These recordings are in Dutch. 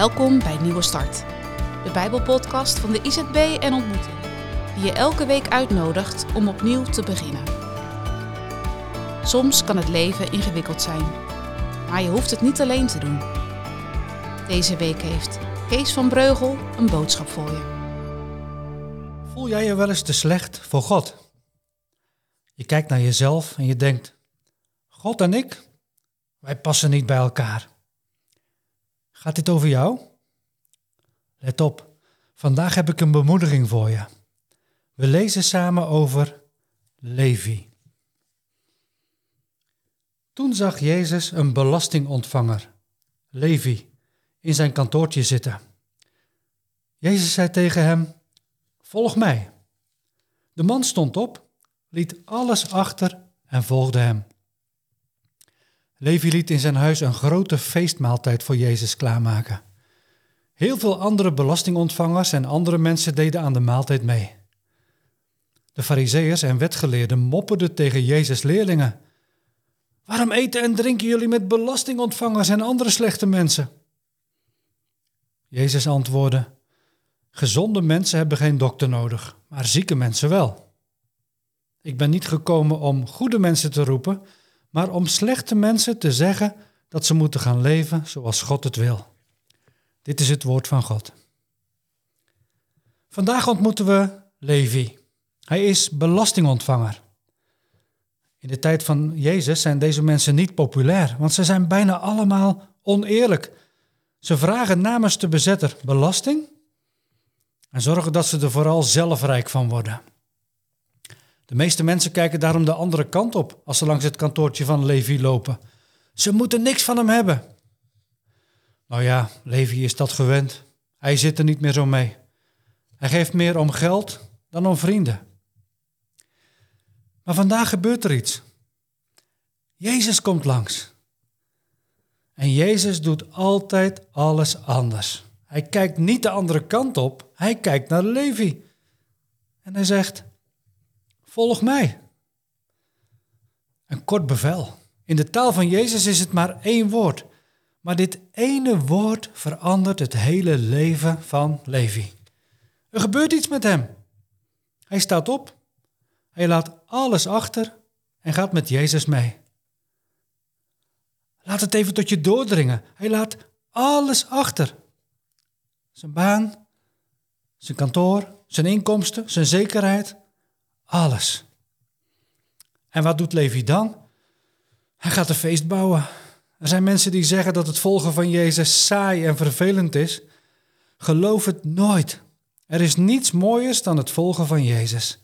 Welkom bij Nieuwe Start, de Bijbelpodcast van de IZB en Ontmoeting, die je elke week uitnodigt om opnieuw te beginnen. Soms kan het leven ingewikkeld zijn, maar je hoeft het niet alleen te doen. Deze week heeft Kees van Breugel een boodschap voor je. Voel jij je wel eens te slecht voor God? Je kijkt naar jezelf en je denkt: God en ik, wij passen niet bij elkaar. Gaat dit over jou? Let op, vandaag heb ik een bemoediging voor je. We lezen samen over Levi. Toen zag Jezus een belastingontvanger, Levi, in zijn kantoortje zitten. Jezus zei tegen hem: Volg mij. De man stond op, liet alles achter en volgde hem. Levi liet in zijn huis een grote feestmaaltijd voor Jezus klaarmaken. Heel veel andere belastingontvangers en andere mensen deden aan de maaltijd mee. De fariseeërs en wetgeleerden mopperden tegen Jezus' leerlingen. Waarom eten en drinken jullie met belastingontvangers en andere slechte mensen? Jezus antwoordde: Gezonde mensen hebben geen dokter nodig, maar zieke mensen wel. Ik ben niet gekomen om goede mensen te roepen, maar om slechte mensen te zeggen dat ze moeten gaan leven zoals God het wil. Dit is het woord van God. Vandaag ontmoeten we Levi. Hij is belastingontvanger. In de tijd van Jezus zijn deze mensen niet populair, want ze zijn bijna allemaal oneerlijk. Ze vragen namens de bezetter belasting en zorgen dat ze er vooral zelf rijk van worden. De meeste mensen kijken daarom de andere kant op als ze langs het kantoortje van Levi lopen. Ze moeten niks van hem hebben. Nou ja, Levi is dat gewend. Hij zit er niet meer zo mee. Hij geeft meer om geld dan om vrienden. Maar vandaag gebeurt er iets. Jezus komt langs. En Jezus doet altijd alles anders. Hij kijkt niet de andere kant op, hij kijkt naar Levi. En hij zegt: Volg mij. Een kort bevel. In de taal van Jezus is het maar één woord. Maar dit ene woord verandert het hele leven van Levi. Er gebeurt iets met hem. Hij staat op, hij laat alles achter en gaat met Jezus mee. Laat het even tot je doordringen. Hij laat alles achter. Zijn baan, zijn kantoor, zijn inkomsten, zijn zekerheid, alles. En wat doet Levi dan? Hij gaat een feest bouwen. Er zijn mensen die zeggen dat het volgen van Jezus saai en vervelend is. Geloof het nooit. Er is niets mooiers dan het volgen van Jezus.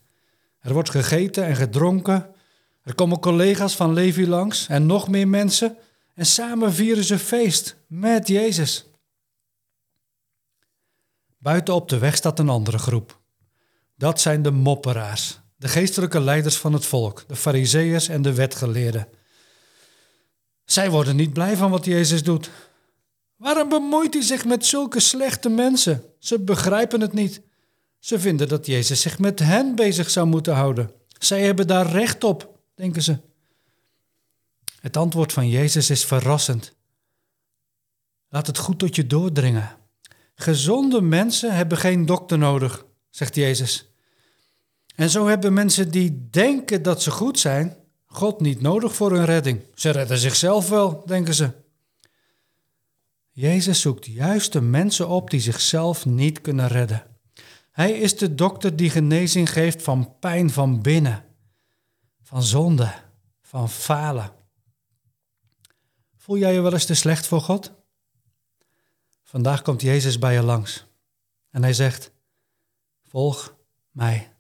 Er wordt gegeten en gedronken. Er komen collega's van Levi langs en nog meer mensen. En samen vieren ze feest met Jezus. Buiten op de weg staat een andere groep. Dat zijn de mopperaars, de geestelijke leiders van het volk, de fariseeërs en de wetgeleerden. Zij worden niet blij van wat Jezus doet. Waarom bemoeit hij zich met zulke slechte mensen? Ze begrijpen het niet. Ze vinden dat Jezus zich met hen bezig zou moeten houden. Zij hebben daar recht op, denken ze. Het antwoord van Jezus is verrassend. Laat het goed tot je doordringen. Gezonde mensen hebben geen dokter nodig, zegt Jezus. En zo hebben mensen die denken dat ze goed zijn, God niet nodig voor hun redding. Ze redden zichzelf wel, denken ze. Jezus zoekt juist de mensen op die zichzelf niet kunnen redden. Hij is de dokter die genezing geeft van pijn van binnen, van zonde, van falen. Voel jij je wel eens te slecht voor God? Vandaag komt Jezus bij je langs en hij zegt: Volg mij.